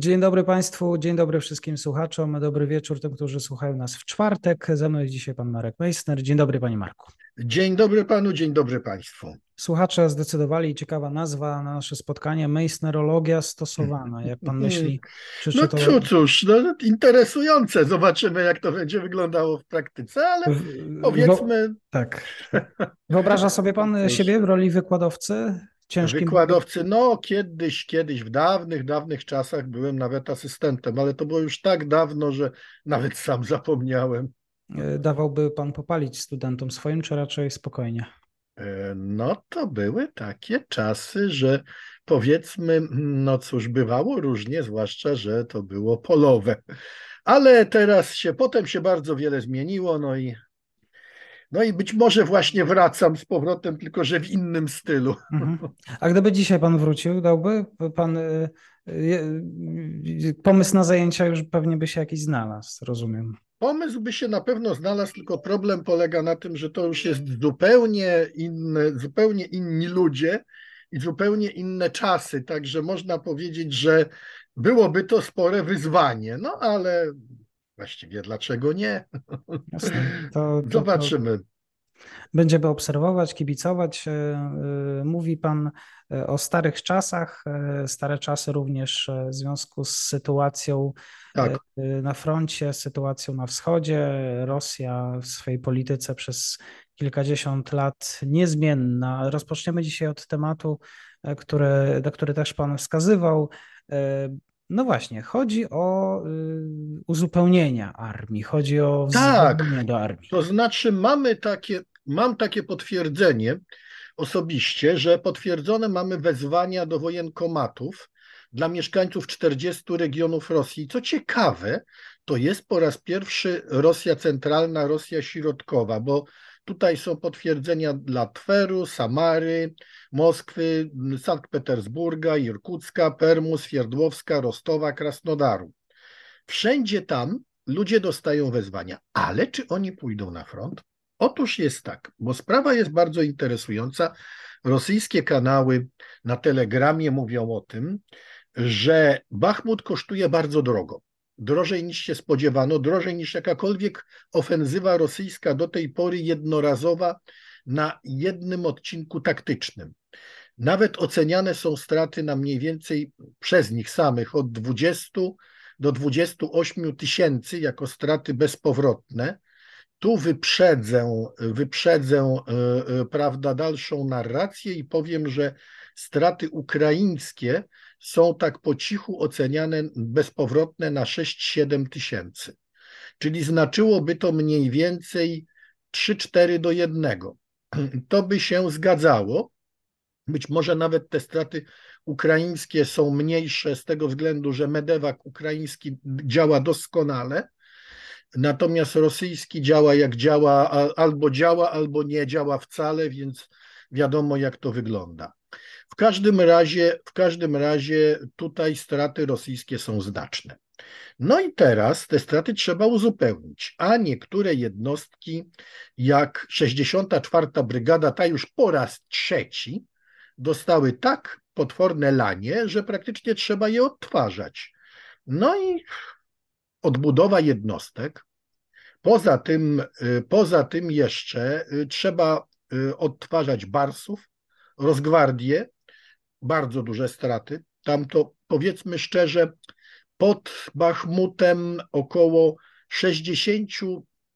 Dzień dobry Państwu, dzień dobry wszystkim słuchaczom, dobry wieczór tym, którzy słuchają nas w czwartek. Ze mną jest dzisiaj Pan Marek Meissner. Dzień dobry Panie Marku. Dzień dobry Panu, dzień dobry Państwu. Słuchacze zdecydowali, ciekawa nazwa na nasze spotkanie, Meissnerologia stosowana. Jak Pan myśli? Czy, no to... cóż, no, interesujące. Zobaczymy, jak to będzie wyglądało w praktyce, ale powiedzmy... tak. Wyobraża sobie Pan siebie w roli wykładowcy? Ciężkim... Wykładowcy, no kiedyś, kiedyś, w dawnych, dawnych czasach byłem nawet asystentem, ale to było już tak dawno, że nawet sam zapomniałem. E, dawałby pan popalić studentom swoim, czy raczej spokojnie? E, no to były takie czasy, że powiedzmy, no cóż, bywało różnie, zwłaszcza, że to było polowe. Ale teraz się, potem się bardzo wiele zmieniło, no i no i być może właśnie wracam z powrotem, tylko że w innym stylu. Mhm. A gdyby dzisiaj pan wrócił, dałby pan y, y, y, pomysł na zajęcia już pewnie by się jakiś znalazł, rozumiem. Pomysł by się na pewno znalazł, tylko problem polega na tym, że to już jest zupełnie inne, zupełnie inni ludzie i zupełnie inne czasy, także można powiedzieć, że byłoby to spore wyzwanie, no ale Właściwie dlaczego nie? Jasne, to, to, Zobaczymy. Będziemy obserwować, kibicować. E, e, mówi Pan e, o starych czasach, stare czasy również w związku z sytuacją tak. na froncie, sytuacją na wschodzie. Rosja w swojej polityce przez kilkadziesiąt lat niezmienna. Rozpoczniemy dzisiaj od tematu, który, na który też Pan wskazywał. No właśnie, chodzi o y, uzupełnienia armii, chodzi o tak, do armii. To znaczy mamy takie, mam takie potwierdzenie osobiście, że potwierdzone mamy wezwania do wojenkomatów dla mieszkańców 40 regionów Rosji. Co ciekawe, to jest po raz pierwszy Rosja centralna, Rosja środkowa, bo Tutaj są potwierdzenia dla Tweru, Samary, Moskwy, Sankt Petersburga, Irkucka, Permu, Swierdłowska, Rostowa, Krasnodaru. Wszędzie tam ludzie dostają wezwania, ale czy oni pójdą na front? Otóż jest tak, bo sprawa jest bardzo interesująca. Rosyjskie kanały na Telegramie mówią o tym, że Bachmut kosztuje bardzo drogo drożej niż się spodziewano, drożej niż jakakolwiek ofensywa rosyjska do tej pory jednorazowa na jednym odcinku taktycznym. Nawet oceniane są straty na mniej więcej przez nich samych od 20 do 28 tysięcy jako straty bezpowrotne. Tu wyprzedzę, wyprzedzę e, e, prawda, dalszą narrację i powiem, że straty ukraińskie są tak po cichu oceniane bezpowrotne na 6-7 tysięcy. Czyli znaczyłoby to mniej więcej 3-4 do 1. To by się zgadzało. Być może nawet te straty ukraińskie są mniejsze z tego względu, że Medewak ukraiński działa doskonale, natomiast rosyjski działa jak działa, albo działa, albo nie działa wcale, więc wiadomo jak to wygląda. W każdym razie, w każdym razie tutaj straty rosyjskie są znaczne. No i teraz te straty trzeba uzupełnić, a niektóre jednostki, jak 64. Brygada, ta już po raz trzeci, dostały tak potworne lanie, że praktycznie trzeba je odtwarzać. No i odbudowa jednostek. Poza tym, y, poza tym jeszcze y, trzeba odtwarzać barsów, rozgwardię, bardzo duże straty. Tam to powiedzmy szczerze, pod Bachmutem około 60,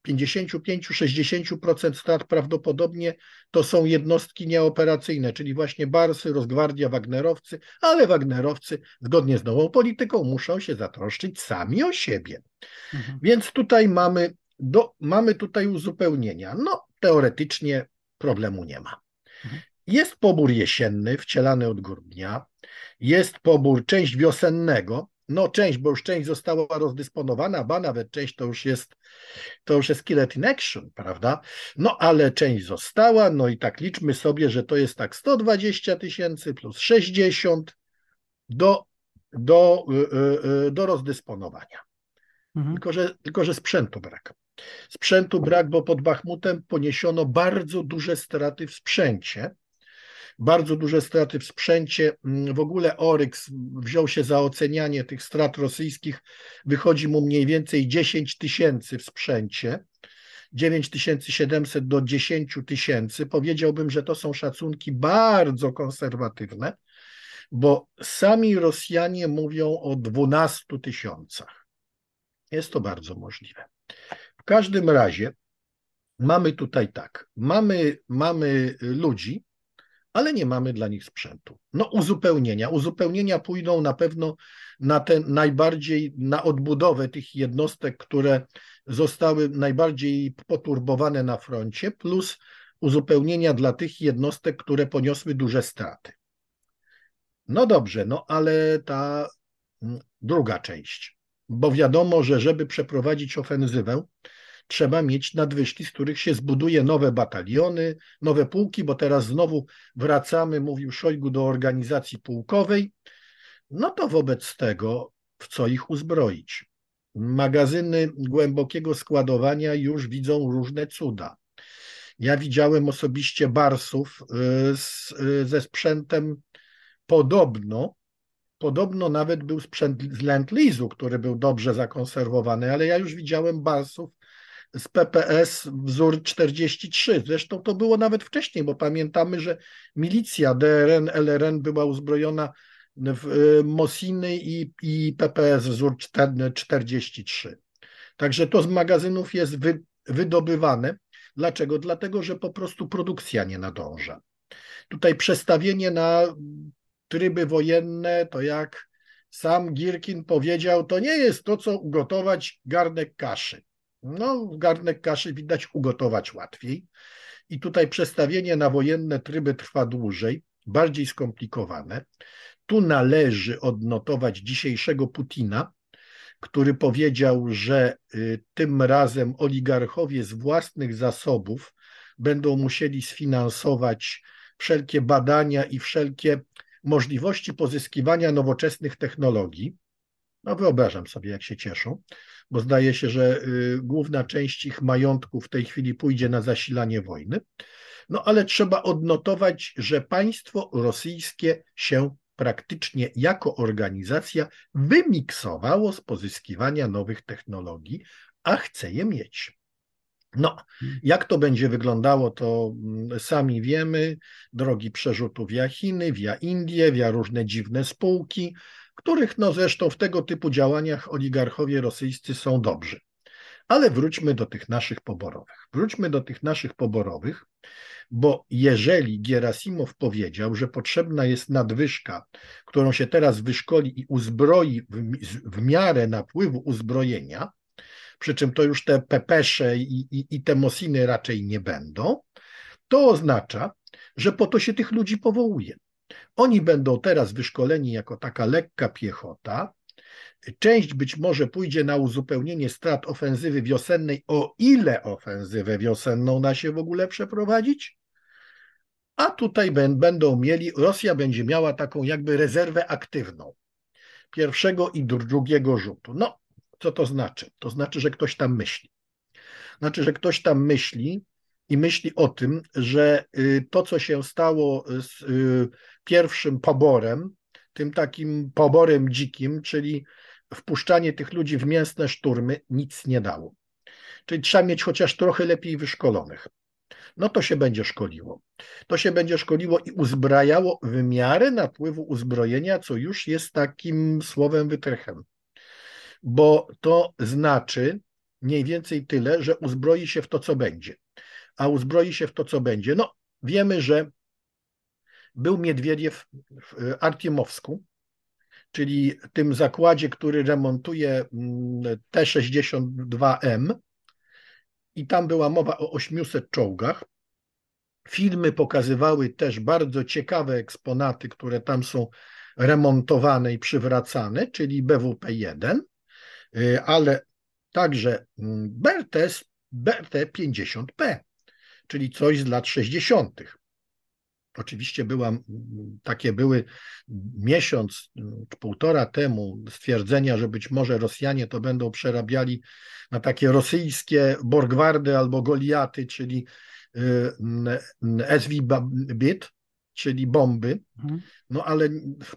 55-60% strat prawdopodobnie to są jednostki nieoperacyjne, czyli właśnie Barsy, Rozgwardia, Wagnerowcy, ale Wagnerowcy zgodnie z nową polityką muszą się zatroszczyć sami o siebie. Mhm. Więc tutaj mamy, do, mamy tutaj uzupełnienia. No teoretycznie problemu nie ma. Mhm. Jest pobór jesienny, wcielany od grudnia, jest pobór część wiosennego, no część, bo już część została rozdysponowana, ba nawet część to już jest to już jest Killet in Action, prawda? No ale część została, no i tak liczmy sobie, że to jest tak 120 tysięcy plus 60 do, do, y, y, y, do rozdysponowania. Mhm. Tylko, że, tylko, że sprzętu brak. Sprzętu brak, bo pod Bachmutem poniesiono bardzo duże straty w sprzęcie. Bardzo duże straty w sprzęcie. W ogóle Oryx wziął się za ocenianie tych strat rosyjskich. Wychodzi mu mniej więcej 10 tysięcy w sprzęcie. 9700 do 10 tysięcy. Powiedziałbym, że to są szacunki bardzo konserwatywne, bo sami Rosjanie mówią o 12 tysiącach. Jest to bardzo możliwe. W każdym razie mamy tutaj tak, mamy, mamy ludzi, ale nie mamy dla nich sprzętu. No uzupełnienia. Uzupełnienia pójdą na pewno na ten najbardziej, na odbudowę tych jednostek, które zostały najbardziej poturbowane na froncie, plus uzupełnienia dla tych jednostek, które poniosły duże straty. No dobrze, no ale ta mm, druga część, bo wiadomo, że żeby przeprowadzić ofensywę, trzeba mieć nadwyżki, z których się zbuduje nowe bataliony, nowe pułki, bo teraz znowu wracamy, mówił Szojgu, do organizacji pułkowej. No to wobec tego, w co ich uzbroić? Magazyny głębokiego składowania już widzą różne cuda. Ja widziałem osobiście barsów y, z, y, ze sprzętem podobno, podobno nawet był sprzęt z Lease'u, który był dobrze zakonserwowany, ale ja już widziałem barsów z PPS wzór 43. Zresztą to było nawet wcześniej, bo pamiętamy, że milicja DRN, LRN była uzbrojona w y, Mosiny i, i PPS wzór 43. Także to z magazynów jest wy, wydobywane. Dlaczego? Dlatego, że po prostu produkcja nie nadąża. Tutaj przestawienie na tryby wojenne, to jak sam Girkin powiedział, to nie jest to, co ugotować garnek kaszy. No, garnek kaszy widać ugotować łatwiej. I tutaj przestawienie na wojenne tryby trwa dłużej, bardziej skomplikowane. Tu należy odnotować dzisiejszego Putina, który powiedział, że y, tym razem oligarchowie z własnych zasobów będą musieli sfinansować wszelkie badania i wszelkie możliwości pozyskiwania nowoczesnych technologii. No wyobrażam sobie, jak się cieszą, bo zdaje się, że y, główna część ich majątku w tej chwili pójdzie na zasilanie wojny. No ale trzeba odnotować, że państwo rosyjskie się praktycznie jako organizacja wymiksowało z pozyskiwania nowych technologii, a chce je mieć. No, jak to będzie wyglądało, to mm, sami wiemy. Drogi przerzutu via Chiny, via Indie, via różne dziwne spółki, których no zresztą w tego typu działaniach oligarchowie rosyjscy są dobrzy. Ale wróćmy do tych naszych poborowych. Wróćmy do tych naszych poborowych, bo jeżeli Gierasimow powiedział, że potrzebna jest nadwyżka, którą się teraz wyszkoli i uzbroi w, w miarę napływu uzbrojenia, przy czym to już te pepesze i, i, i te mosiny raczej nie będą, to oznacza, że po to się tych ludzi powołuje. Oni będą teraz wyszkoleni jako taka lekka piechota. Część być może pójdzie na uzupełnienie strat ofensywy wiosennej, o ile ofensywę wiosenną da się w ogóle przeprowadzić. A tutaj będą mieli, Rosja będzie miała taką jakby rezerwę aktywną pierwszego i drugiego rzutu. No, co to znaczy? To znaczy, że ktoś tam myśli. Znaczy, że ktoś tam myśli i myśli o tym, że y, to, co się stało z y, pierwszym poborem, tym takim poborem dzikim, czyli wpuszczanie tych ludzi w mięsne szturmy, nic nie dało. Czyli trzeba mieć chociaż trochę lepiej wyszkolonych. No to się będzie szkoliło. To się będzie szkoliło i uzbrajało w miarę napływu uzbrojenia, co już jest takim słowem wytrychem bo to znaczy mniej więcej tyle, że uzbroi się w to, co będzie. A uzbroi się w to, co będzie. No, wiemy, że był Miedwiediew w Artiemowsku, czyli tym zakładzie, który remontuje mm, T-62M i tam była mowa o 800 czołgach. Filmy pokazywały też bardzo ciekawe eksponaty, które tam są remontowane i przywracane, czyli BWP-1. Y, ale także mm, BRT, BRT 50P, czyli coś z lat 60. Oczywiście była, takie były miesiąc, półtora temu stwierdzenia, że być może Rosjanie to będą przerabiali na takie rosyjskie Borgwardy albo Goliaty, czyli SW-BIT, czyli bomby. Mhm. No ale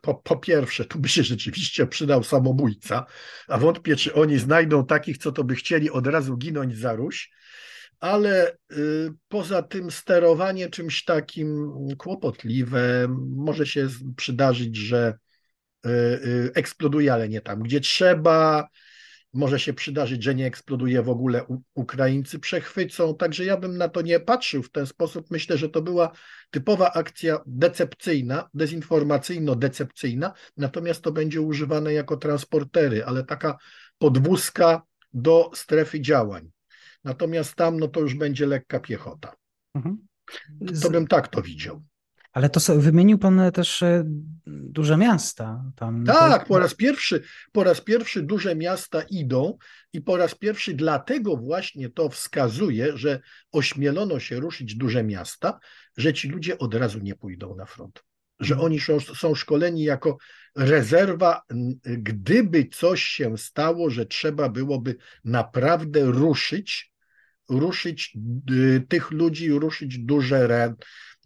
po, po, pierwsze, tu by się rzeczywiście przydał samobójca, a wątpię, czy oni znajdą takich, co to by chcieli od razu ginąć za Ruś ale y, poza tym sterowanie czymś takim kłopotliwe, może się przydarzyć, że y, y, eksploduje, ale nie tam, gdzie trzeba. Może się przydarzyć, że nie eksploduje w ogóle, Ukraińcy przechwycą. Także ja bym na to nie patrzył w ten sposób. Myślę, że to była typowa akcja decepcyjna, dezinformacyjno-decepcyjna, natomiast to będzie używane jako transportery, ale taka podwózka do strefy działań. Natomiast tam no to już będzie lekka piechota. Mhm. To bym tak to widział. Ale to wymienił pan też e, duże miasta. Tam tak, po raz pierwszy, po raz pierwszy duże miasta idą i po raz pierwszy dlatego właśnie to wskazuje, że ośmielono się ruszyć duże miasta, że ci ludzie od razu nie pójdą na front. Że mhm. oni są, są szkoleni jako rezerwa, gdyby coś się stało, że trzeba byłoby naprawdę ruszyć ruszyć tych ludzi, ruszyć duże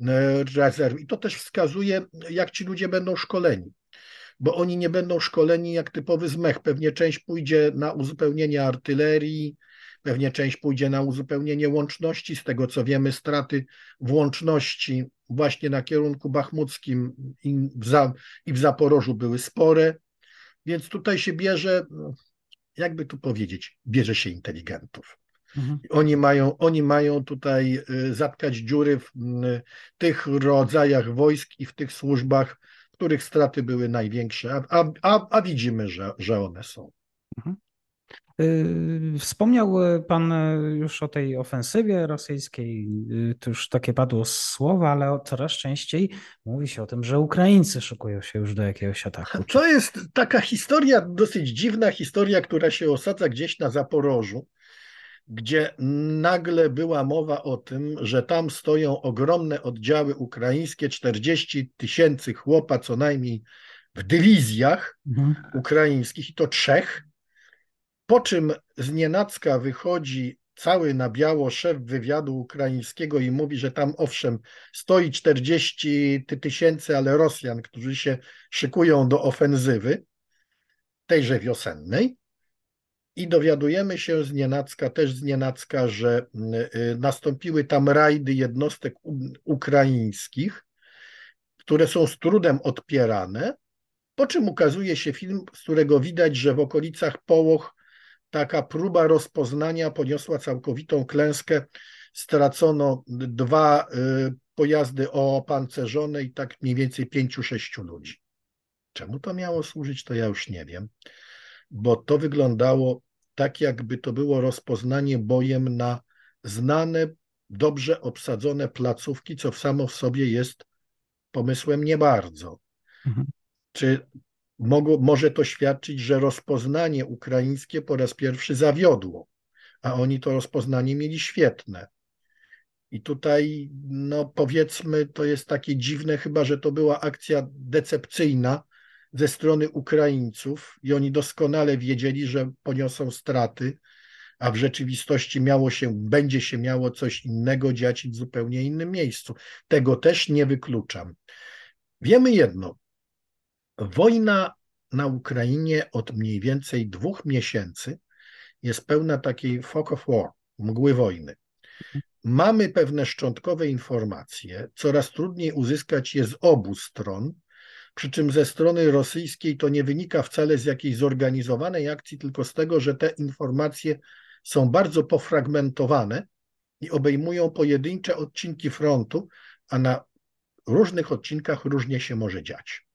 re, y, rezerwy. I to też wskazuje, jak ci ludzie będą szkoleni. Bo oni nie będą szkoleni jak typowy zmech. Pewnie część pójdzie na uzupełnienie artylerii, pewnie część pójdzie na uzupełnienie łączności. Z tego co wiemy, straty w łączności właśnie na kierunku bachmuckim i w, za, i w Zaporożu były spore. Więc tutaj się bierze, jakby tu powiedzieć, bierze się inteligentów. Mhm. Oni, mają, oni mają tutaj y, zatkać dziury w tych rodzajach wojsk i w tych służbach, w których straty były największe, a, a, a widzimy, że, że one są. Mhm. Y, wspomniał Pan już o tej ofensywie rosyjskiej, y, to już takie padło słowa, ale coraz częściej mówi się o tym, że Ukraińcy szykują się już do jakiegoś ataku. To jest taka historia, dosyć dziwna historia, która się osadza gdzieś na Zaporożu gdzie nagle była mowa o tym, że tam stoją ogromne oddziały ukraińskie, 40 tysięcy chłopa co najmniej w dywizjach mhm. ukraińskich i to trzech, po czym z nienacka wychodzi cały na biało szef wywiadu ukraińskiego i mówi, że tam owszem stoi 40 tysięcy, ale Rosjan, którzy się szykują do ofensywy tejże wiosennej. I dowiadujemy się z nienacka, też z nienacka, że y, nastąpiły tam rajdy jednostek ukraińskich, które są z trudem odpierane, po czym ukazuje się film, z którego widać, że w okolicach Połoch taka próba rozpoznania poniosła całkowitą klęskę. Stracono dwa y, pojazdy opancerzone i tak mniej więcej pięciu, sześciu ludzi. Czemu to miało służyć, to ja już nie wiem bo to wyglądało tak, jakby to było rozpoznanie bojem na znane, dobrze obsadzone placówki, co samo w sobie jest pomysłem nie bardzo. Mhm. Czy mogło, może to świadczyć, że rozpoznanie ukraińskie po raz pierwszy zawiodło, a oni to rozpoznanie mieli świetne. I tutaj, no powiedzmy, to jest takie dziwne, chyba że to była akcja decepcyjna, ze strony Ukraińców i oni doskonale wiedzieli, że poniosą straty, a w rzeczywistości miało się, będzie się miało coś innego dziać w zupełnie innym miejscu. Tego też nie wykluczam. Wiemy jedno. Wojna na Ukrainie od mniej więcej dwóch miesięcy jest pełna takiej fog of war, mgły wojny. Mamy pewne szczątkowe informacje, coraz trudniej uzyskać je z obu stron, przy czym ze strony rosyjskiej to nie wynika wcale z jakiejś zorganizowanej akcji, tylko z tego, że te informacje są bardzo pofragmentowane i obejmują pojedyncze odcinki frontu, a na różnych odcinkach różnie się może dziać.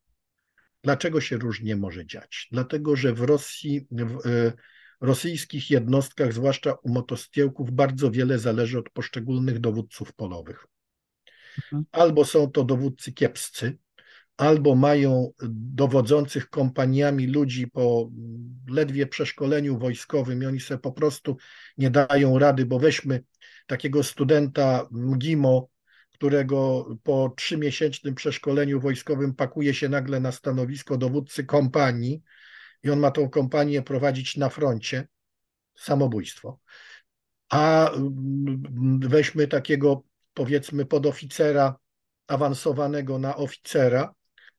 Dlaczego się różnie może dziać? Dlatego, że w Rosji, w e, rosyjskich jednostkach, zwłaszcza u motostiełków, bardzo wiele zależy od poszczególnych dowódców polowych. Mhm. Albo są to dowódcy kiepscy, albo mają dowodzących kompaniami ludzi po ledwie przeszkoleniu wojskowym i oni sobie po prostu nie dają rady, bo weźmy takiego studenta MGIMO, którego po trzymiesięcznym przeszkoleniu wojskowym pakuje się nagle na stanowisko dowódcy kompanii i on ma tą kompanię prowadzić na froncie. Samobójstwo. A mm, weźmy takiego, powiedzmy, podoficera awansowanego na oficera,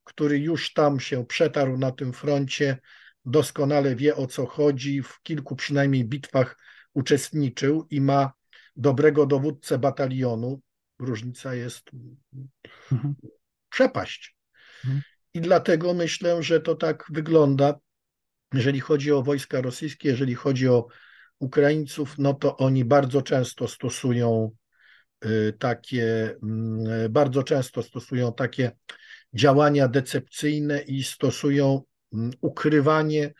który już tam się przetarł na tym froncie, doskonale wie o co chodzi, w kilku przynajmniej bitwach uczestniczył i ma dobrego dowódcę batalionu. Różnica jest mhm. przepaść. Mhm. I dlatego myślę, że to tak wygląda, jeżeli chodzi o wojska rosyjskie, jeżeli chodzi o Ukraińców, no to oni bardzo często stosują y, takie, mm, bardzo często stosują takie działania decepcyjne i stosują mm, ukrywanie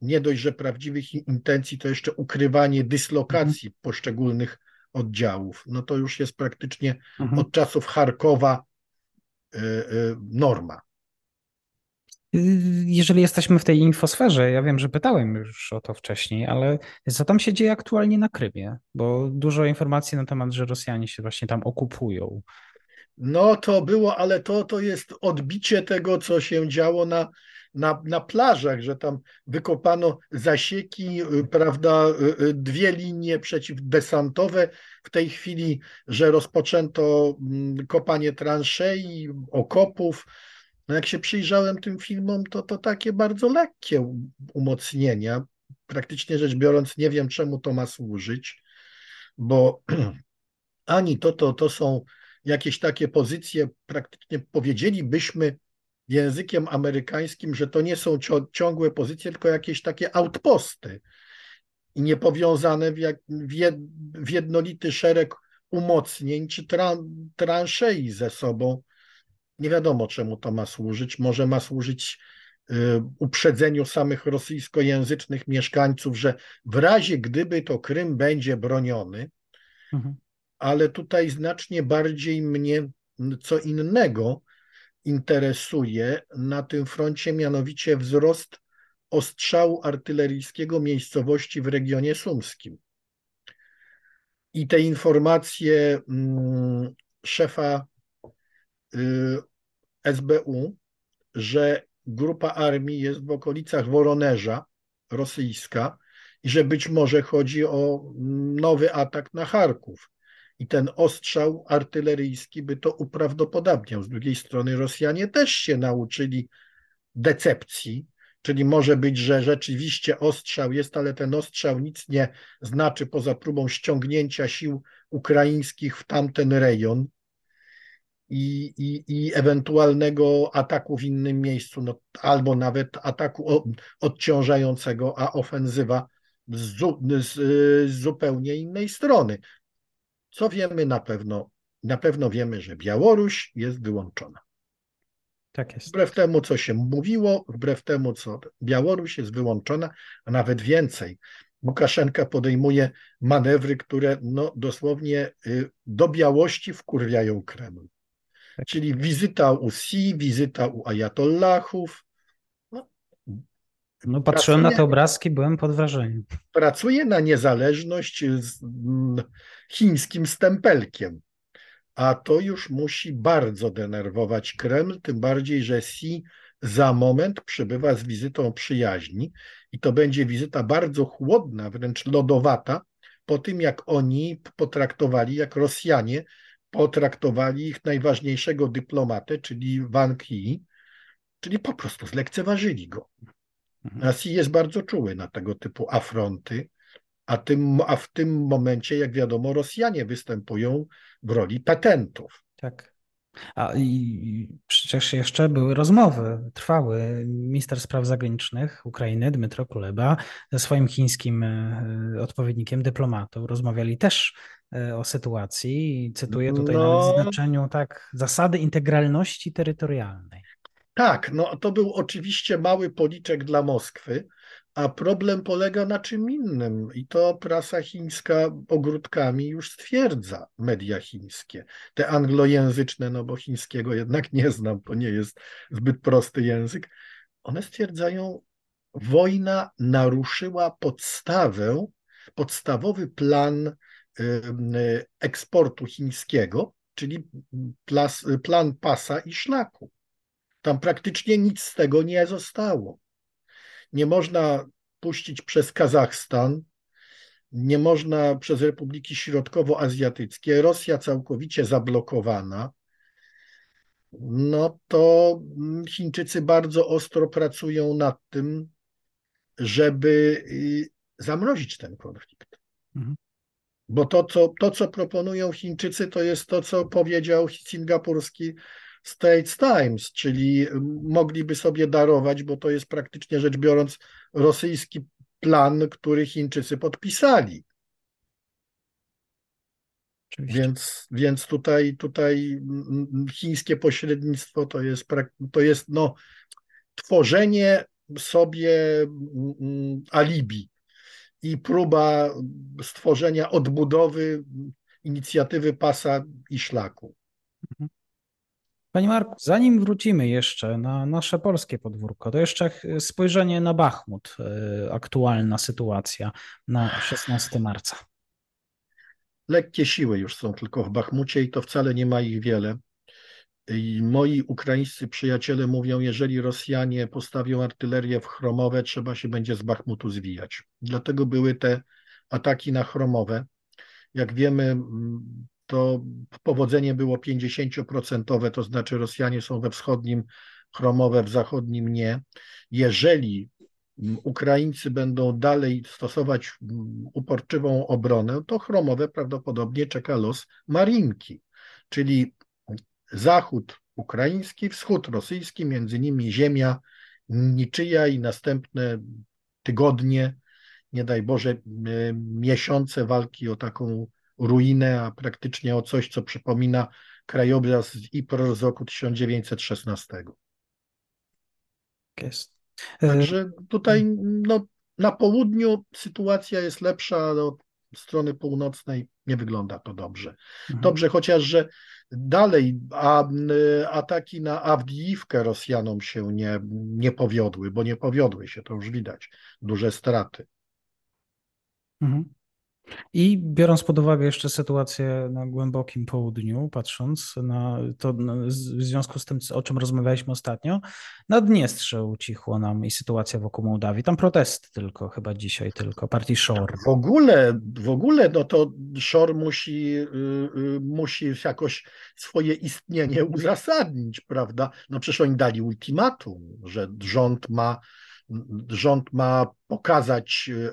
nie dość, że prawdziwych intencji, to jeszcze ukrywanie dyslokacji mhm. poszczególnych oddziałów. No to już jest praktycznie mhm. od czasów Charkowa y, y, norma. Jeżeli jesteśmy w tej infosferze, ja wiem, że pytałem już o to wcześniej, ale co tam się dzieje aktualnie na Krymie? Bo dużo informacji na temat, że Rosjanie się właśnie tam okupują. No to było, ale to, to jest odbicie tego, co się działo na, na, na plażach, że tam wykopano zasieki, y, prawda, y, y, dwie linie przeciwdesantowe. W tej chwili, że rozpoczęto mm, kopanie transzei, okopów, no jak się przyjrzałem tym filmom, to to takie bardzo lekkie umocnienia. Praktycznie rzecz biorąc, nie wiem czemu to ma służyć, bo ani to, to, to są jakieś takie pozycje, praktycznie powiedzielibyśmy językiem amerykańskim, że to nie są ciągłe pozycje, tylko jakieś takie outposty i niepowiązane w, jak, w jednolity szereg umocnień czy tran, transzei ze sobą nie wiadomo, czemu to ma służyć. Może ma służyć y, uprzedzeniu samych rosyjskojęzycznych mieszkańców, że w razie gdyby to Krym będzie broniony, mhm. Ale tutaj znacznie bardziej mnie co innego interesuje na tym froncie, mianowicie wzrost ostrzału artyleryjskiego miejscowości w regionie sumskim. I te informacje mm, szefa y, SBU, że grupa armii jest w okolicach Woronerza, rosyjska, i że być może chodzi o nowy atak na Charków. I ten ostrzał artyleryjski by to uprawdopodobniał. Z drugiej strony Rosjanie też się nauczyli decepcji, czyli może być, że rzeczywiście ostrzał jest, ale ten ostrzał nic nie znaczy poza próbą ściągnięcia sił ukraińskich w tamten rejon i, i, i ewentualnego ataku w innym miejscu, no, albo nawet ataku odciążającego, a ofensywa z, z, z zupełnie innej strony. Co wiemy na pewno? Na pewno wiemy, że Białoruś jest wyłączona. Tak jest. Wbrew temu, co się mówiło, wbrew temu, co Białoruś jest wyłączona, a nawet więcej. Łukaszenka podejmuje manewry, które no, dosłownie y, do białości wkurwiają Kreml. Tak. Czyli wizyta u Si, wizyta u Ajatollahów. No, no patrzyłem pracuje, na te obrazki, byłem pod wrażeniem. Pracuje na niezależność chińskim stempelkiem. A to już musi bardzo denerwować Kreml, tym bardziej, że Si za moment przybywa z wizytą przyjaźni i to będzie wizyta bardzo chłodna, wręcz lodowata, po tym jak oni potraktowali, jak Rosjanie potraktowali ich najważniejszego dyplomatę, czyli Wang Yi, czyli po prostu zlekceważyli go. Mhm. A Xi jest bardzo czuły na tego typu afronty, a, tym, a w tym momencie, jak wiadomo, Rosjanie występują w roli petentów. Tak. A i przecież jeszcze były rozmowy, trwały. Minister spraw zagranicznych Ukrainy, Dmytro Kuleba, ze swoim chińskim e, odpowiednikiem, dyplomatą, rozmawiali też e, o sytuacji cytuję tutaj no, nawet w znaczeniu tak, zasady integralności terytorialnej. Tak, no to był oczywiście mały policzek dla Moskwy, a problem polega na czym innym i to prasa chińska ogródkami już stwierdza, media chińskie. Te anglojęzyczne, no bo chińskiego jednak nie znam, to nie jest zbyt prosty język. One stwierdzają, wojna naruszyła podstawę, podstawowy plan eksportu chińskiego, czyli plan pasa i szlaku. Tam praktycznie nic z tego nie zostało. Nie można puścić przez Kazachstan, nie można przez Republiki Środkowoazjatyckie, Rosja całkowicie zablokowana, no to Chińczycy bardzo ostro pracują nad tym, żeby y, zamrozić ten konflikt. Mhm. Bo to co, to, co proponują Chińczycy, to jest to, co powiedział singapurski States Times, czyli mogliby sobie darować, bo to jest praktycznie rzecz biorąc rosyjski plan, który Chińczycy podpisali. Więc, więc tutaj, tutaj chińskie pośrednictwo to jest, to jest no, tworzenie sobie alibi i próba stworzenia odbudowy inicjatywy pasa i szlaku. Mhm. Panie Marku, zanim wrócimy jeszcze na nasze polskie podwórko, to jeszcze spojrzenie na Bachmut, e, aktualna sytuacja na 16 marca. Lekkie siły już są tylko w Bachmucie i to wcale nie ma ich wiele. I moi ukraińscy przyjaciele mówią, jeżeli Rosjanie postawią artylerię w Chromowe, trzeba się będzie z Bachmutu zwijać. Dlatego były te ataki na Chromowe. Jak wiemy, to powodzenie było 50%, to znaczy Rosjanie są we wschodnim Chromowe, w zachodnim nie. Jeżeli Ukraińcy będą dalej stosować uporczywą obronę, to Chromowe prawdopodobnie czeka los Marinki, czyli zachód ukraiński, wschód rosyjski, między nimi ziemia niczyja i następne tygodnie, nie daj Boże, miesiące walki o taką ruinę, a praktycznie o coś, co przypomina krajobraz z IPRO z roku 1916. Jest. Także tutaj no, na południu sytuacja jest lepsza, od strony północnej nie wygląda to dobrze. Mhm. Dobrze, chociaż że dalej a, ataki na Awdijiwkę Rosjanom się nie, nie powiodły, bo nie powiodły się, to już widać, duże straty. Mhm. I biorąc pod uwagę jeszcze sytuację na głębokim południu, patrząc na to w związku z tym, o czym rozmawialiśmy ostatnio, Naddniestrze ucichło nam i sytuacja wokół Mołdawii. Tam protesty tylko, chyba dzisiaj tylko, partii Szor. W ogóle, w ogóle no to Szor musi, y, y, musi jakoś swoje istnienie uzasadnić, prawda? No przecież oni dali ultimatum, że rząd ma rząd ma pokazać y,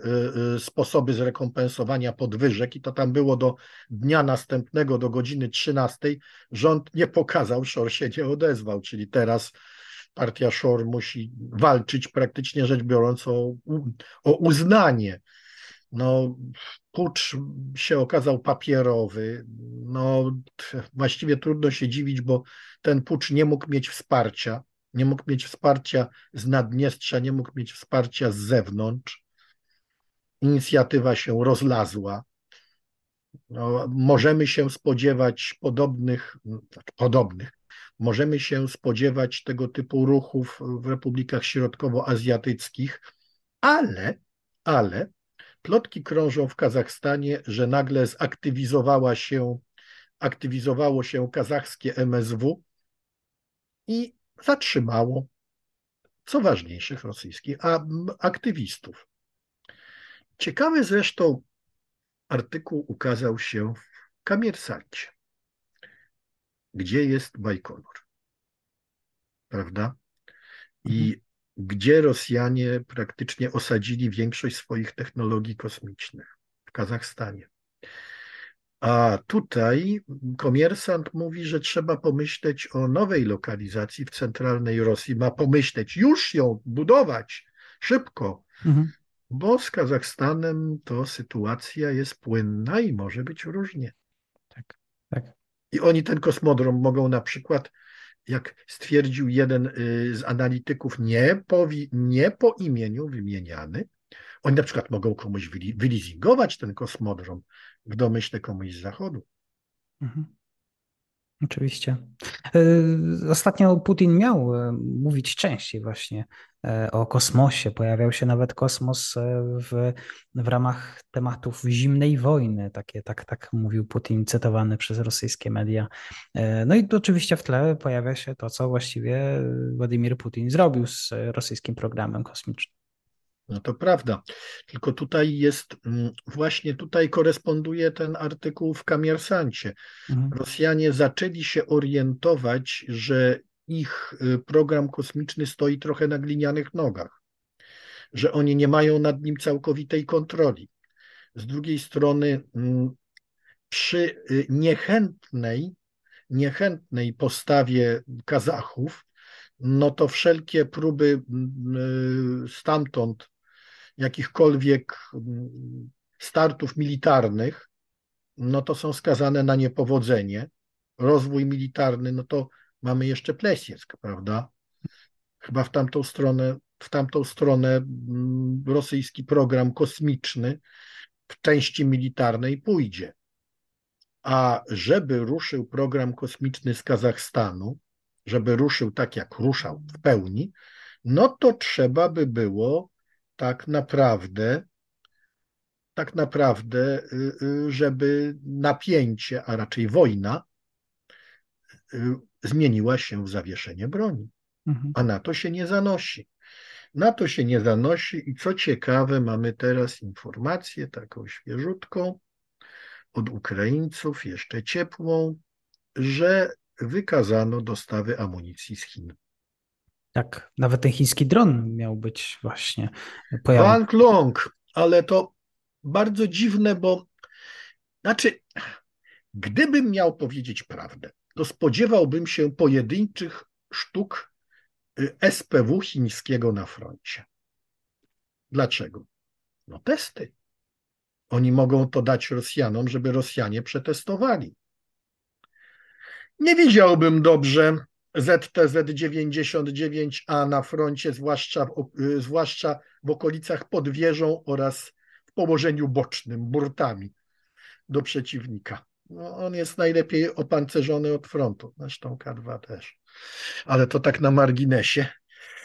y, sposoby zrekompensowania podwyżek i to tam było do dnia następnego, do godziny 13. Rząd nie pokazał, Szor się nie odezwał, czyli teraz partia Szor musi walczyć praktycznie rzecz biorąc o, o uznanie. No, pucz się okazał papierowy. No, właściwie trudno się dziwić, bo ten pucz nie mógł mieć wsparcia nie mógł mieć wsparcia z Naddniestrza, nie mógł mieć wsparcia z zewnątrz. Inicjatywa się rozlazła. No, możemy się spodziewać podobnych, znaczy podobnych, możemy się spodziewać tego typu ruchów w republikach środkowoazjatyckich, ale, ale plotki krążą w Kazachstanie, że nagle zaktywizowała się, aktywizowało się kazachskie MSW i zatrzymało, co ważniejszych rosyjskich aktywistów. Ciekawy zresztą artykuł ukazał się w Kamiersancie, gdzie jest Bajkonur, prawda? I mhm. gdzie Rosjanie praktycznie osadzili większość swoich technologii kosmicznych w Kazachstanie. A tutaj komersant mówi, że trzeba pomyśleć o nowej lokalizacji w centralnej Rosji. Ma pomyśleć, już ją budować szybko, mhm. bo z Kazachstanem to sytuacja jest płynna i może być różnie. Tak, tak. I oni ten kosmodrom mogą na przykład, jak stwierdził jeden y, z analityków, nie po, nie po imieniu wymieniany, oni na przykład mogą komuś wylizingować ten kosmodrom w domyśle komuś z zachodu. Mhm. Oczywiście. E, ostatnio Putin miał e, mówić częściej właśnie e, o kosmosie. Pojawiał się nawet kosmos w, w ramach tematów zimnej wojny. Takie, tak, tak mówił Putin, cytowany przez rosyjskie media. No i oczywiście w tle pojawia się to, co właściwie Władimir Putin zrobił z rosyjskim programem kosmicznym. No to prawda. Tylko tutaj jest, mm, właśnie tutaj koresponduje ten artykuł w Kamiersancie. Mhm. Rosjanie zaczęli się orientować, że ich y, program kosmiczny stoi trochę na glinianych nogach, że oni nie mają nad nim całkowitej kontroli. Z drugiej strony, mm, przy y, niechętnej, niechętnej postawie Kazachów, no to wszelkie próby mm, y, stamtąd jakichkolwiek mm, startów militarnych, no to są skazane na niepowodzenie. Rozwój militarny, no to mamy jeszcze Plesieck, prawda? Chyba w tamtą stronę, w tamtą stronę mm, rosyjski program kosmiczny w części militarnej pójdzie. A żeby ruszył program kosmiczny z Kazachstanu, żeby ruszył tak jak ruszał w pełni, no to trzeba by było tak naprawdę, tak naprawdę, y, y, żeby napięcie, a raczej wojna, y, zmieniła się w zawieszenie broni. Mhm. A na to się nie zanosi. Na to się nie zanosi i co ciekawe, mamy teraz informację taką świeżutką od Ukraińców, jeszcze ciepłą, że wykazano dostawy amunicji z Chin. Tak, nawet ten chiński dron miał być właśnie pojawiony. Wang Long, ale to bardzo dziwne, bo znaczy, gdybym miał powiedzieć prawdę, to spodziewałbym się pojedynczych sztuk y, SPW chińskiego na froncie. Dlaczego? No testy. Oni mogą to dać Rosjanom, żeby Rosjanie przetestowali. Nie widziałbym dobrze ZTZ-99A na froncie, zwłaszcza w, y, zwłaszcza w okolicach pod wieżą oraz w położeniu bocznym, burtami do przeciwnika. No, on jest najlepiej opancerzony od frontu, zresztą K2 też, ale to tak na marginesie.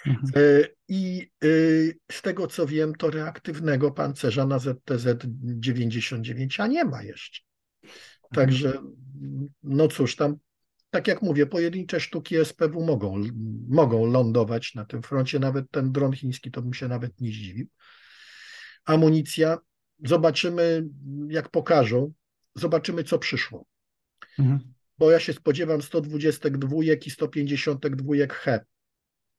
Mhm. Y, I y, z tego co wiem, to reaktywnego pancerza na ZTZ-99A nie ma jeszcze. Także, mhm. no cóż, tam tak jak mówię, pojedyncze sztuki SPW mogą, mogą lądować na tym froncie, nawet ten dron chiński to bym się nawet nie zdziwił. Amunicja, zobaczymy, jak pokażą, zobaczymy, co przyszło. Mhm. Bo ja się spodziewam 122 i 152 He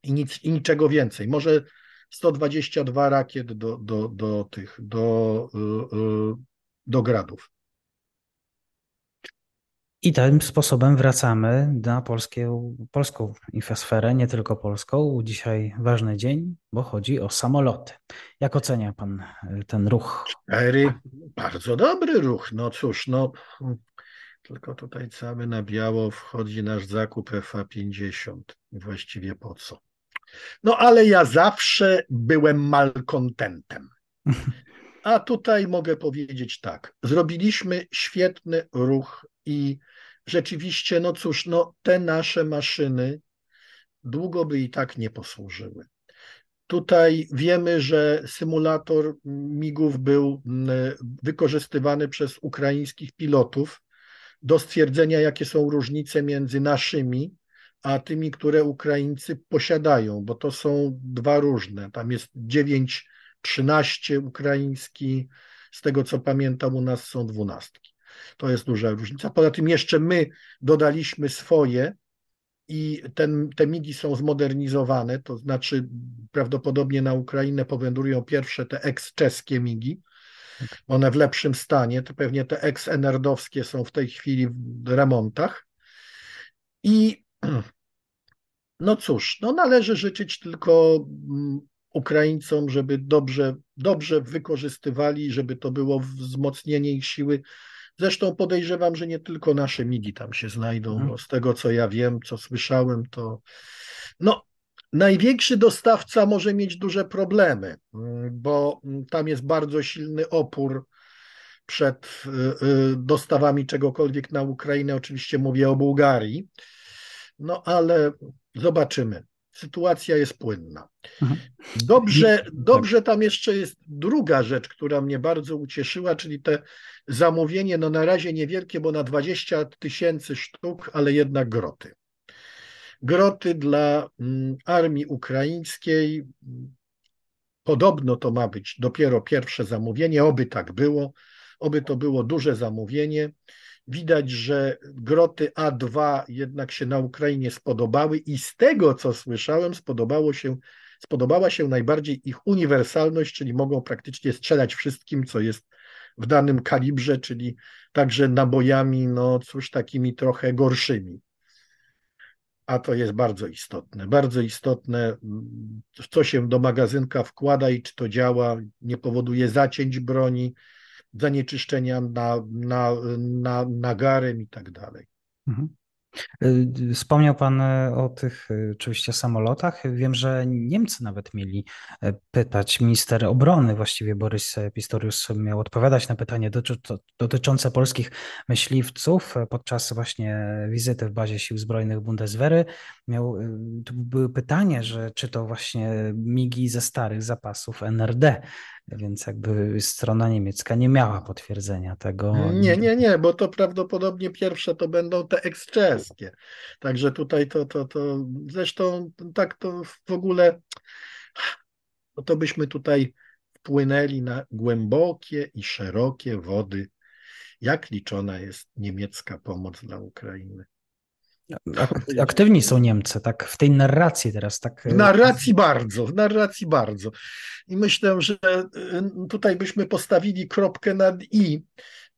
i, nic, i niczego więcej. Może 122 rakiet do, do, do tych, do, yy, do gradów. I tym sposobem wracamy na polskie, polską infosferę, nie tylko polską. Dzisiaj ważny dzień, bo chodzi o samoloty. Jak ocenia pan e, ten ruch? Cztery, bardzo dobry ruch. No cóż, no tylko tutaj cały na biało wchodzi nasz zakup FA50. Właściwie po co? No ale ja zawsze byłem malkontentem. A tutaj mogę powiedzieć tak. Zrobiliśmy świetny ruch i rzeczywiście, no cóż, no te nasze maszyny długo by i tak nie posłużyły. Tutaj wiemy, że symulator migów był wykorzystywany przez ukraińskich pilotów do stwierdzenia, jakie są różnice między naszymi a tymi, które Ukraińcy posiadają, bo to są dwa różne. Tam jest 9, 13 ukraiński, z tego co pamiętam, u nas są dwunastki. To jest duża różnica. Poza tym jeszcze my dodaliśmy swoje i ten, te migi są zmodernizowane, to znaczy prawdopodobnie na Ukrainę powędrują pierwsze te ex-czeskie migi, one w lepszym stanie, to pewnie te ex-enerdowskie są w tej chwili w remontach. I no cóż, no należy życzyć tylko mm, Ukraińcom, żeby dobrze, dobrze wykorzystywali, żeby to było wzmocnienie ich siły Zresztą podejrzewam, że nie tylko nasze migi tam się znajdą, mhm. bo z tego co ja wiem, co słyszałem, to no, największy dostawca może mieć duże problemy, bo tam jest bardzo silny opór przed dostawami czegokolwiek na Ukrainę. Oczywiście mówię o Bułgarii. No ale zobaczymy. Sytuacja jest płynna. Mhm. Dobrze, dobrze tam jeszcze jest druga rzecz, która mnie bardzo ucieszyła, czyli te zamówienie, no na razie niewielkie, bo na 20 tysięcy sztuk, ale jednak groty. Groty dla mm, armii ukraińskiej. Podobno to ma być dopiero pierwsze zamówienie, oby tak było, oby to było duże zamówienie. Widać, że groty A2 jednak się na Ukrainie spodobały i z tego, co słyszałem, spodobało się, spodobała się najbardziej ich uniwersalność, czyli mogą praktycznie strzelać wszystkim, co jest w danym kalibrze, czyli także nabojami, no cóż, takimi trochę gorszymi. A to jest bardzo istotne. Bardzo istotne, co się do magazynka wkłada i czy to działa, nie powoduje zacięć broni, zanieczyszczenia na, na, na, nagarem i tak dalej. Mhm. Y, wspomniał Pan e, o tych e, oczywiście samolotach. Wiem, że Niemcy nawet mieli e, pytać. Minister obrony, właściwie Borys Pistorius, miał odpowiadać na pytanie dotyczące polskich myśliwców podczas właśnie wizyty w bazie Sił Zbrojnych Bundeswehry. Miał, to były pytanie, że czy to właśnie migi ze starych zapasów NRD więc jakby strona niemiecka nie miała potwierdzenia tego. Nie, nie, nie, bo to prawdopodobnie pierwsze to będą te eksczeskie. Także tutaj to, to, to zresztą tak to w ogóle no to byśmy tutaj wpłynęli na głębokie i szerokie wody, jak liczona jest niemiecka pomoc dla Ukrainy. Aktywni są Niemcy, tak w tej narracji teraz. Tak... W narracji bardzo, w narracji bardzo. I myślę, że y, tutaj byśmy postawili kropkę nad i,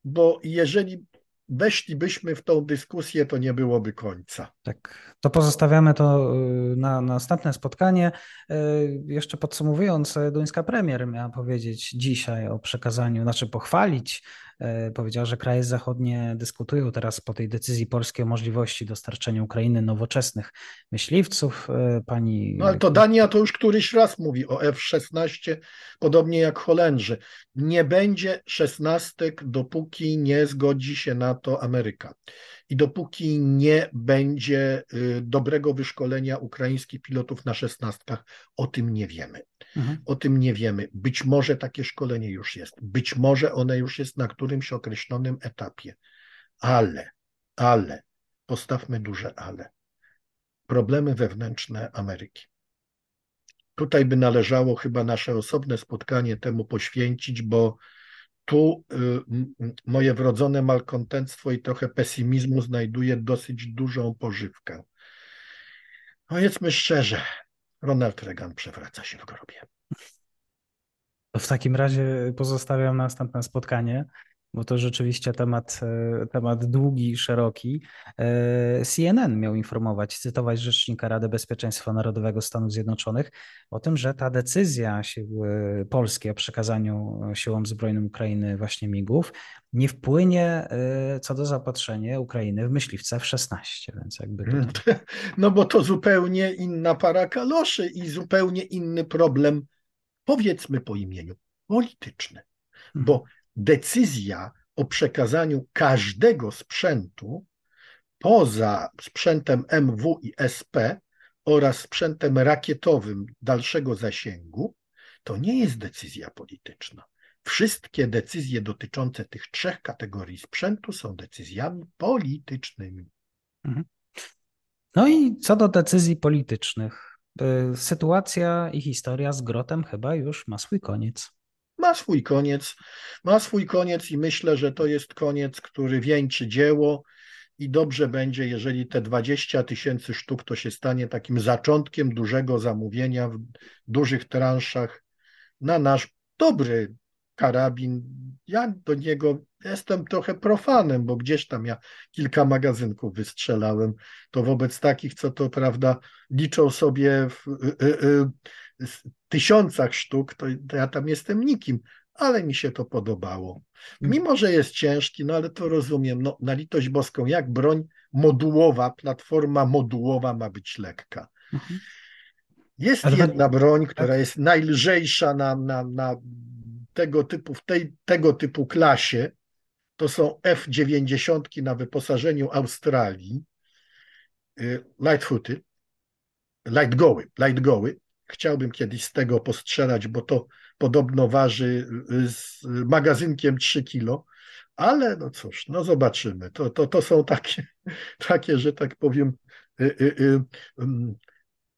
bo jeżeli weszlibyśmy w tą dyskusję, to nie byłoby końca. Tak, to pozostawiamy to y, na, na następne spotkanie. Y, jeszcze podsumowując, duńska premier miała powiedzieć dzisiaj o przekazaniu, znaczy pochwalić E, powiedziała, że kraje zachodnie dyskutują teraz po tej decyzji polskiej o możliwości dostarczenia Ukrainy nowoczesnych myśliwców. Pani. No ale to Dania to już któryś raz mówi o F-16, podobnie jak Holendrzy. Nie będzie szesnastek, dopóki nie zgodzi się na to Ameryka. I dopóki nie będzie y, dobrego wyszkolenia ukraińskich pilotów na szesnastkach, o tym nie wiemy. Mhm. O tym nie wiemy. Być może takie szkolenie już jest. Być może one już jest na którymś określonym etapie. Ale, ale, postawmy duże ale. Problemy wewnętrzne Ameryki. Tutaj by należało chyba nasze osobne spotkanie temu poświęcić, bo tu y, moje wrodzone malkontentstwo i trochę pesymizmu znajduje dosyć dużą pożywkę. Powiedzmy szczerze, Ronald Reagan przewraca się w grobie. W takim razie pozostawiam następne spotkanie bo to rzeczywiście temat, e, temat długi szeroki. E, CNN miał informować, cytować rzecznika Rady Bezpieczeństwa Narodowego Stanów Zjednoczonych o tym, że ta decyzja sił e, polskiej o przekazaniu siłom zbrojnym Ukrainy właśnie migów nie wpłynie co do zaopatrzenia Ukrainy w myśliwce F-16, więc jakby... To... No bo to zupełnie inna para kaloszy i zupełnie inny problem, powiedzmy po imieniu, polityczny. Bo decyzja o przekazaniu każdego sprzętu poza sprzętem MW i SP oraz sprzętem rakietowym dalszego zasięgu, to nie jest decyzja polityczna. Wszystkie decyzje dotyczące tych trzech kategorii sprzętu są decyzjami politycznymi. Mhm. No i co do decyzji politycznych, y, sytuacja i historia z Grotem chyba już ma swój koniec ma swój koniec, ma swój koniec i myślę, że to jest koniec, który wieńczy dzieło i dobrze będzie, jeżeli te 20 tysięcy sztuk to się stanie takim zaczątkiem dużego zamówienia w dużych transzach na nasz dobry karabin. Ja do niego jestem trochę profanem, bo gdzieś tam ja kilka magazynków wystrzelałem. To wobec takich, co to prawda liczą sobie w y, y, y, tysiącach sztuk, to, to ja tam jestem nikim, ale mi się to podobało. Mm. Mimo, że jest ciężki, no ale to rozumiem, no, na litość boską, jak broń modułowa, platforma modułowa ma być lekka. Mhm. Jest jedna broń, która tak. jest najlżejsza na, na, na tego typu, w tej, tego typu klasie, to są F-90 na wyposażeniu Australii, y, Lightfooty, light goły, light goły. Chciałbym kiedyś z tego postrzelać, bo to podobno waży y, z magazynkiem 3 kilo, ale no cóż, no zobaczymy. To, to, to są takie, takie, że tak powiem, y, mm,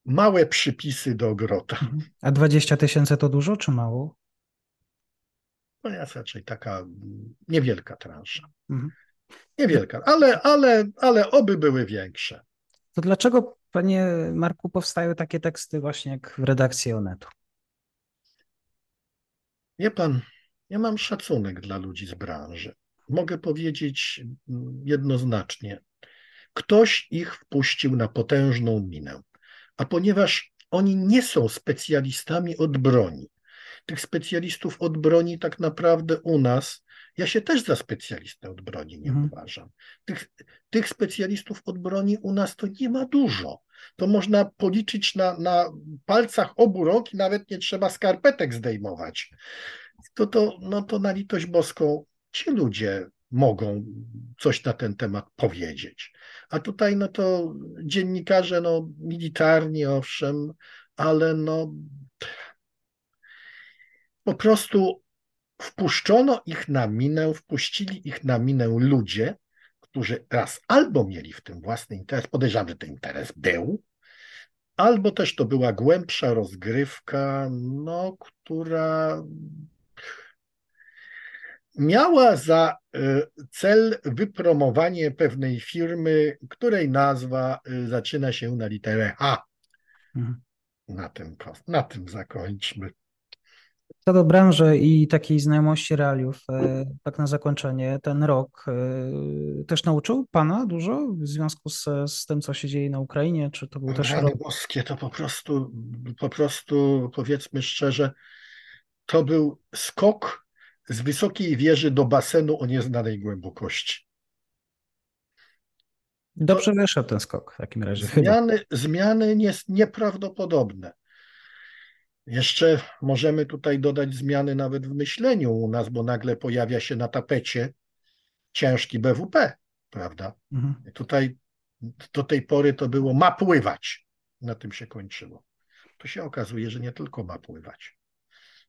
małe przypisy do grota. A 20 tysięcy to dużo czy mało? No jest raczej taka niewielka transza. Mhm. Niewielka, ale, ale, ale oby były większe. To dlaczego, panie Marku, powstają takie teksty właśnie jak w redakcji Onetu? Nie pan, ja mam szacunek dla ludzi z branży. Mogę powiedzieć jednoznacznie. Ktoś ich wpuścił na potężną minę. A ponieważ oni nie są specjalistami od broni, tych specjalistów od broni tak naprawdę u nas, ja się też za specjalistę od broni nie mhm. uważam. Tych, tych specjalistów od broni u nas to nie ma dużo. To można policzyć na, na palcach obu rąk i nawet nie trzeba skarpetek zdejmować. To, to, no to na litość boską ci ludzie mogą coś na ten temat powiedzieć. A tutaj no to dziennikarze no militarni owszem, ale no po prostu wpuszczono ich na minę, wpuścili ich na minę ludzie, którzy raz albo mieli w tym własny interes, podejrzewam, że ten interes był, albo też to była głębsza rozgrywka, no, która miała za e, cel wypromowanie pewnej firmy, której nazwa e, zaczyna się na literę H. Mhm. Na tym, na tym zakończmy. Co do branży i takiej znajomości realiów, e, tak na zakończenie, ten rok też nauczył Pana dużo w związku z, z tym, co się dzieje na Ukrainie? Czy to był też rok? boskie to po prostu, po prostu powiedzmy szczerze, to był skok z wysokiej wieży do basenu o nieznanej głębokości. Dobrze wyszedł ten skok w takim razie. Zmiany, zmiany nie, nieprawdopodobne. Jeszcze możemy tutaj dodać zmiany nawet w myśleniu u nas, bo nagle pojawia się na tapecie ciężki BWP, prawda? Mhm. Tutaj do tej pory to było ma pływać. Na tym się kończyło. To się okazuje, że nie tylko ma pływać.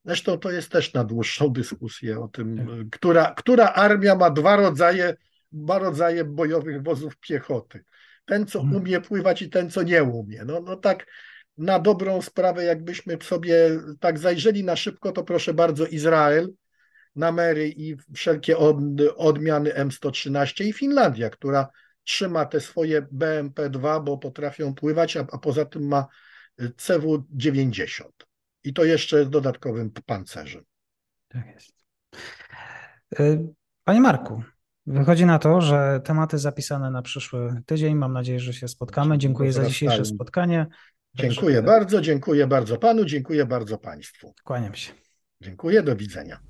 Zresztą to jest też na dłuższą dyskusję o tym, tak. która, która armia ma dwa rodzaje, dwa rodzaje bojowych wozów piechoty. Ten, co mhm. umie pływać i ten, co nie umie. No, no tak na dobrą sprawę, jakbyśmy sobie tak zajrzeli na szybko, to proszę bardzo, Izrael, Namery i wszelkie od, odmiany M113 i Finlandia, która trzyma te swoje BMP-2, bo potrafią pływać, a, a poza tym ma CW-90. I to jeszcze z dodatkowym pancerzem. Tak jest. Y, panie Marku, wychodzi na to, że tematy zapisane na przyszły tydzień. Mam nadzieję, że się spotkamy. Dziękuję za dzisiejsze spotkanie. Dziękuję bardzo, dziękuję bardzo panu, dziękuję bardzo państwu. Kłaniam się. Dziękuję, do widzenia.